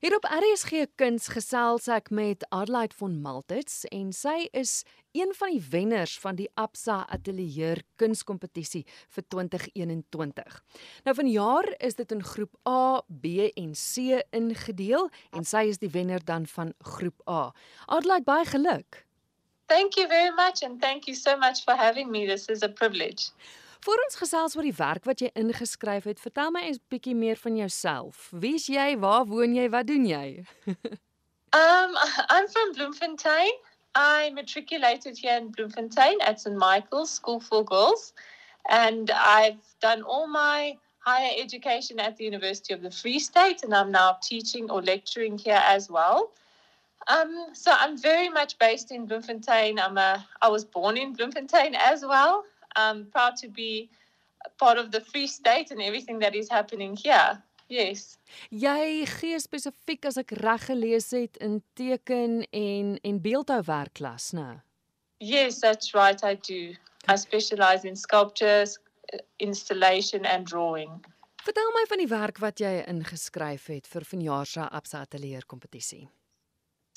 Hier op RSG Kuns gesels ek met Adelaide von Maltitz en sy is een van die wenners van die Absa Atelier Kunskompetisie vir 2021. Nou vanjaar is dit in groep A, B en C ingedeel en sy is die wenner dan van groep A. Adelaide baie geluk. Thank you very much and thank you so much for having me. This is a privilege. Voor ons gesels oor die werk wat jy ingeskryf het, vertel my 'n bietjie meer van jouself. Wie's jy? Waar woon jy? Wat doen jy? um, I'm from Bloemfontein. I matriculated here in Bloemfontein at St Michael's School for Girls, and I've done all my higher education at the University of the Free State, and I'm now teaching or lecturing here as well. Um, so I'm very much based in Bloemfontein. I'm a, I was born in Bloemfontein as well. I'm proud to be part of the Free State and everything that is happening here. Yes. Jy gee spesifiek as ek reg gelees het in teken en en beeldhouwerk klas, né? Yes, that's right I do. I specialize in sculptures, installation and drawing. Vertel my van die werk wat jy ingeskryf het vir vanjaar se Absa Atelier kompetisie.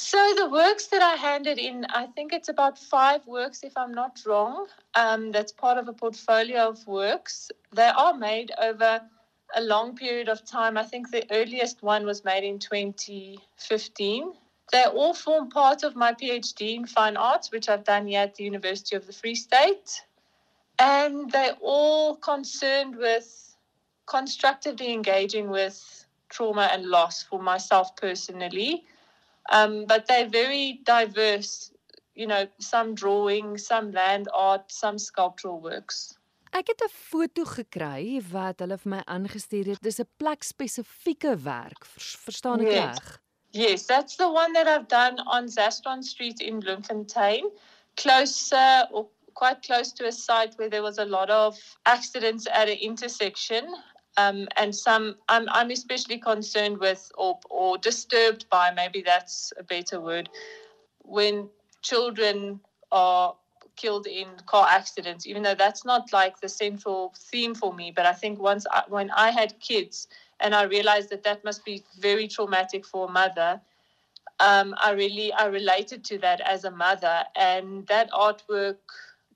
So the works that I handed in, I think it's about five works, if I'm not wrong. Um, that's part of a portfolio of works. They are made over a long period of time. I think the earliest one was made in 2015. They all form part of my PhD in fine arts, which I've done here at the University of the Free State. And they're all concerned with constructively engaging with trauma and loss for myself personally. Um, but they're very diverse. You know, some drawing, some land art, some sculptural works. Ek het 'n foto gekry wat hulle vir my aangestuur het. Dis 'n plek spesifieke werk. Verstaan ek yes. reg? Yes, that's the one that I've done on Zastron Street in Bloemfontein, close or quite close to a site where there was a lot of accidents at an intersection um, and some I'm, I'm especially concerned with or, or disturbed by maybe that's a better word when children are killed in car accidents even though that's not like the central theme for me but i think once I, when i had kids and i realized that that must be very traumatic for a mother um, i really i related to that as a mother. And that artwork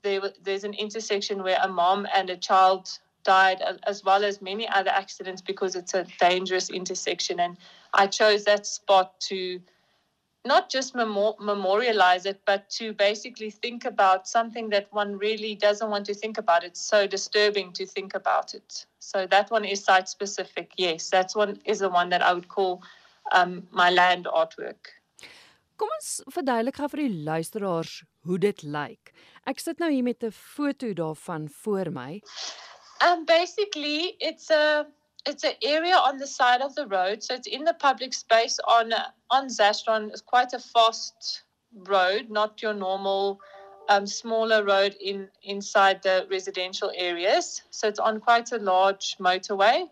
there, there's an intersection where a mom and a child died, as well as many other accidents, because it's a dangerous intersection. And I chose that spot to not just memorialize it, but to basically think about something that one really doesn't want to think about. It's so disturbing to think about it. So that one is site specific. Yes, that's one is the one that I would call um, my land artwork. Kom ons verduidelik gou vir die luisteraars hoe dit lyk. Ek sit nou hier met 'n foto daarvan voor my. Um, basically, it's a it's an area on the side of the road, so it's in the public space on on Zastron. It's quite a fast road, not your normal um, smaller road in inside the residential areas. So it's on quite a large motorway,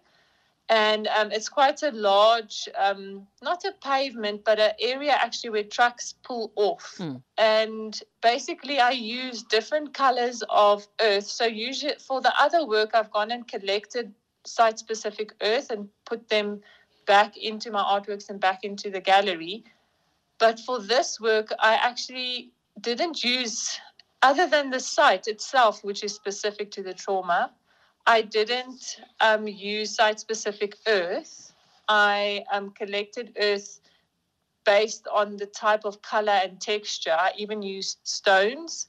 and um, it's quite a large, um, not a pavement, but an area actually where trucks pull off. Hmm. And basically, I use different colors of earth. So usually, for the other work, I've gone and collected site-specific earth and put them back into my artworks and back into the gallery. But for this work, I actually didn't use, other than the site itself, which is specific to the trauma. I didn't um, use site specific earth. I um, collected earth based on the type of color and texture. I even used stones.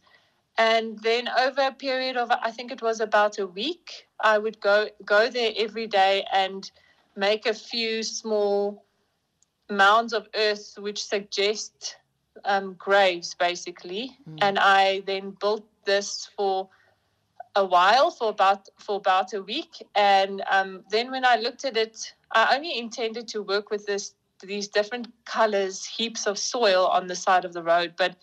And then over a period of, I think it was about a week, I would go, go there every day and make a few small mounds of earth which suggest um, graves, basically. Mm. And I then built this for a while for about for about a week, and um, then when I looked at it, I only intended to work with this these different colors, heaps of soil on the side of the road. But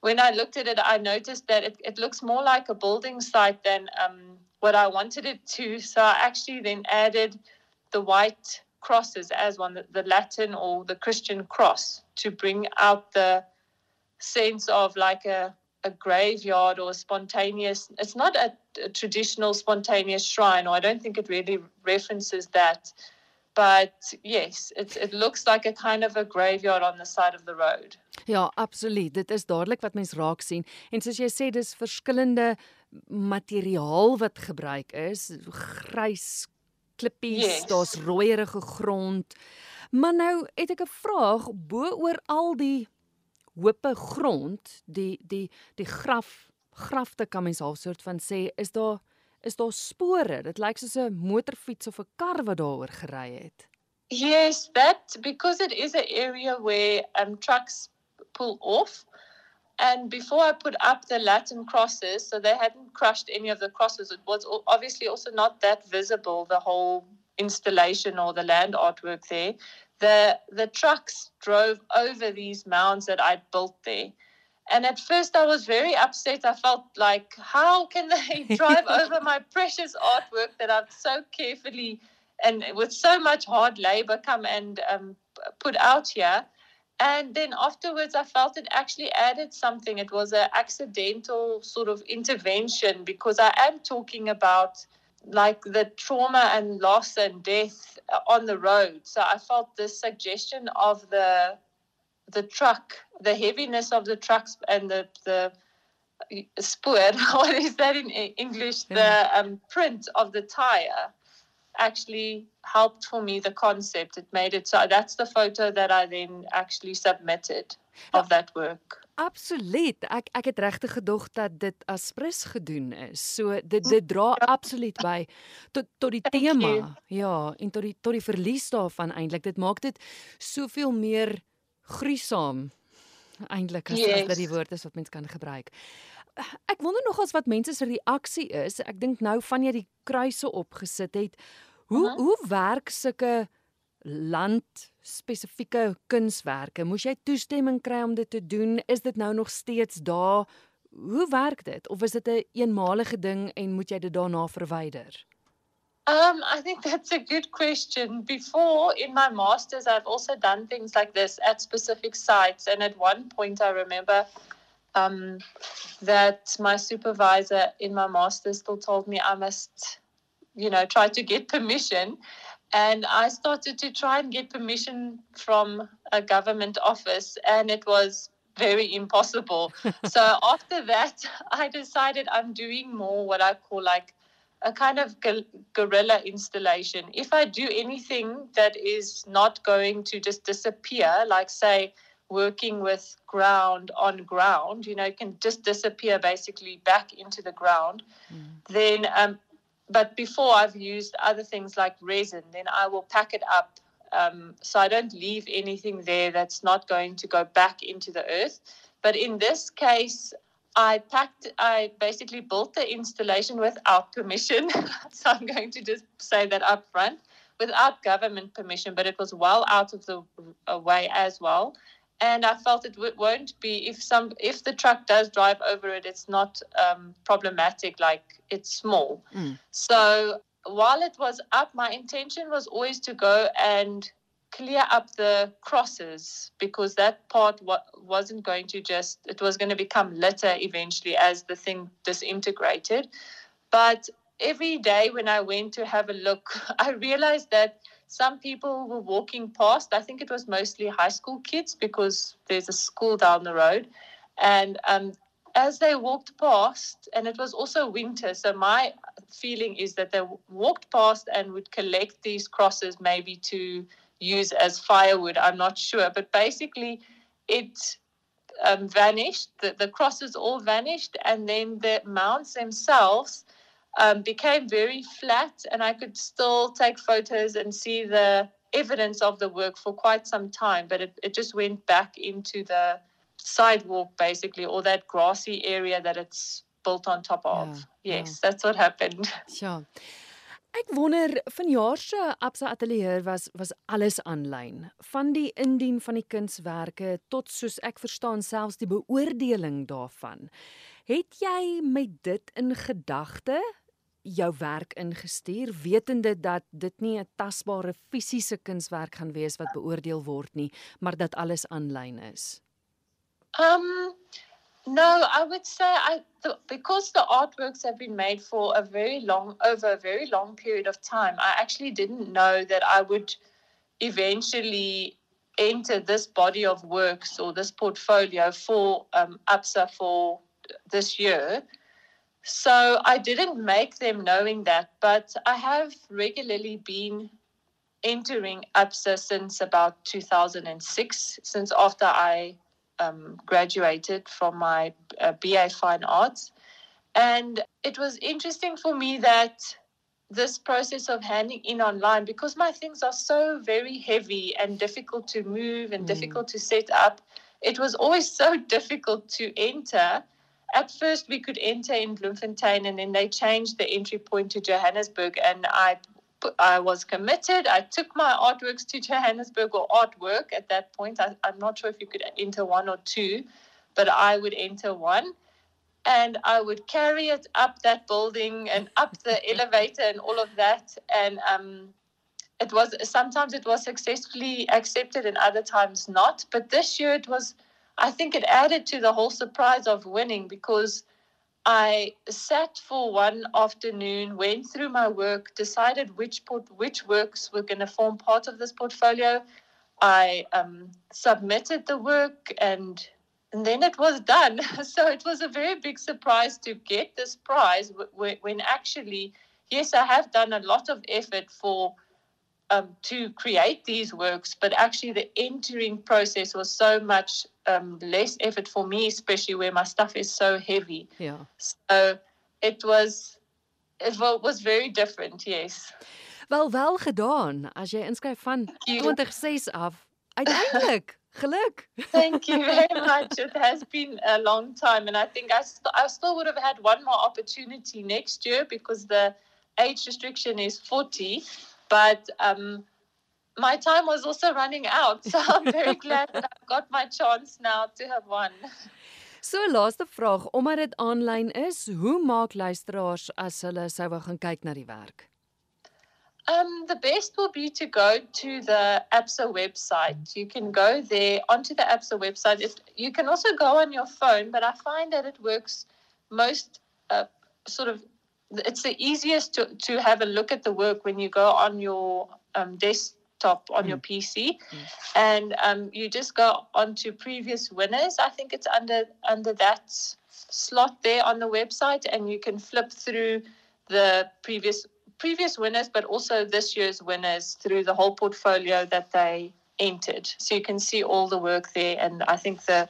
when I looked at it, I noticed that it, it looks more like a building site than um, what I wanted it to. So I actually then added the white crosses as one, the, the Latin or the Christian cross, to bring out the sense of like a a graveyard or a spontaneous it's not a, a, traditional spontaneous shrine or i don't think it really references that but yes, it it looks like a kind of a graveyard on the side of the road. Ja, absoluut. Dit is dadelik wat mens raak sien. En soos jy sê, dis verskillende materiaal wat gebruik is, grys klippies, yes. daar's rooierige grond. Maar nou het ek 'n vraag bo oor al die hoope grond, die die die graf grafte kan mens half soort van sê, is daar is daar spore. Dit lyk soos 'n motorfiets of 'n kar wat daaroor gery het. Yes, that because it is an area where um trucks pull off. And before I put up the Latin crosses, so they hadn't crushed any of the crosses. It was obviously also not that visible, the whole installation or the land artwork there. The the trucks drove over these mounds that I'd built there. And at first, I was very upset. I felt like, how can they drive over my precious artwork that I've so carefully and with so much hard labor come and um, put out here? And then afterwards, I felt it actually added something. It was an accidental sort of intervention because I am talking about like the trauma and loss and death on the road. So I felt this suggestion of the the truck, the heaviness of the trucks and the the spoor. What is that in English? The um, print of the tire actually helped for me the concept. It made it so that's the photo that I then actually submitted of that work. Absoluut. Ek ek het regtig gedog dat dit as prins gedoen is. So dit dit dra ja. absoluut by tot tot die tema. Ja, en tot die tot die verlies daarvan eintlik. Dit maak dit soveel meer gruisam eintlik as, yes. as dit die woord is wat mens kan gebruik. Ek wonder nog as wat mense se reaksie is. Ek dink nou van jy die kruise opgesit het, hoe uh -huh. hoe werk sulke land spesifieke kunswerke? Moes jy toestemming kry om dit te doen? Is dit nou nog steeds daar? Hoe werk dit? Of is dit 'n een eenmalige ding en moet jy dit daarna verwyder? Um, I think that's a good question. Before, in my master's, I've also done things like this at specific sites. And at one point, I remember um, that my supervisor in my master's still told me I must, you know, try to get permission. And I started to try and get permission from a government office, and it was very impossible. so after that, I decided I'm doing more what I call like a kind of guerrilla installation. If I do anything that is not going to just disappear, like say working with ground on ground, you know, it can just disappear basically back into the ground, mm. then, um, but before I've used other things like resin, then I will pack it up. Um, so I don't leave anything there that's not going to go back into the earth. But in this case, I packed, I basically built the installation without permission. so I'm going to just say that up front without government permission, but it was well out of the way as well. And I felt it w- won't be if some if the truck does drive over it, it's not um, problematic. Like it's small. Mm. So while it was up, my intention was always to go and clear up the crosses because that part wasn't going to just it was going to become litter eventually as the thing disintegrated but every day when i went to have a look i realized that some people were walking past i think it was mostly high school kids because there's a school down the road and um, as they walked past and it was also winter so my feeling is that they walked past and would collect these crosses maybe to use as firewood. I'm not sure, but basically, it um, vanished. The, the crosses all vanished, and then the mounts themselves um, became very flat, and I could still take photos and see the evidence of the work for quite some time. But it, it just went back into the sidewalk, basically, or that grassy area that it's built on top of. Yeah, yes, yeah. that's what happened. Sure. Ek wonder vanjaar se Absa Atelier was was alles aanlyn. Van die indien van die kunswerke tot soos ek verstaan selfs die beoordeling daarvan. Het jy met dit in gedagte jou werk ingestuur wetende dat dit nie 'n tasbare fisiese kunswerk gaan wees wat beoordeel word nie, maar dat alles aanlyn is? Um No, I would say I the, because the artworks have been made for a very long over a very long period of time. I actually didn't know that I would eventually enter this body of works or this portfolio for um, APSA for this year. So I didn't make them knowing that, but I have regularly been entering Absa since about 2006, since after I um, graduated from my uh, BA Fine Arts. And it was interesting for me that this process of handing in online, because my things are so very heavy and difficult to move and mm. difficult to set up, it was always so difficult to enter. At first, we could enter in Bloemfontein, and then they changed the entry point to Johannesburg. And I I was committed. I took my artworks to Johannesburg or artwork at that point. I, I'm not sure if you could enter one or two, but I would enter one. And I would carry it up that building and up the elevator and all of that. And um, it was sometimes it was successfully accepted and other times not. But this year it was, I think it added to the whole surprise of winning because I sat for one afternoon, went through my work, decided which port- which works were going to form part of this portfolio. I um, submitted the work, and and then it was done. so it was a very big surprise to get this prize when actually, yes, I have done a lot of effort for um, to create these works, but actually the entering process was so much um, less effort for me, especially where my stuff is so heavy. Yeah. So it was it was very different, yes. Wel wel gedaan as jy inskryf van 26 af. Uiteindelik. Geluk. Thank you very much. It has been a long time and I think I, st- I still would have had one more opportunity next year because the age restriction is 40 but um, my time was also running out. So I'm very glad that I've got my chance now to have won. So laaste vraag, omdat dit aanlyn is, hoe maak luisteraars as hulle sou wou gaan kyk na die werk? Um, the best will be to go to the APSA website. You can go there onto the APSA website. It, you can also go on your phone, but I find that it works most uh, sort of it's the easiest to, to have a look at the work when you go on your um, desktop on mm. your PC, mm. and um, you just go onto previous winners. I think it's under under that slot there on the website, and you can flip through the previous previous winners, but also this year's winners through the whole portfolio that they entered. So you can see all the work there, and I think the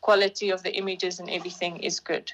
quality of the images and everything is good.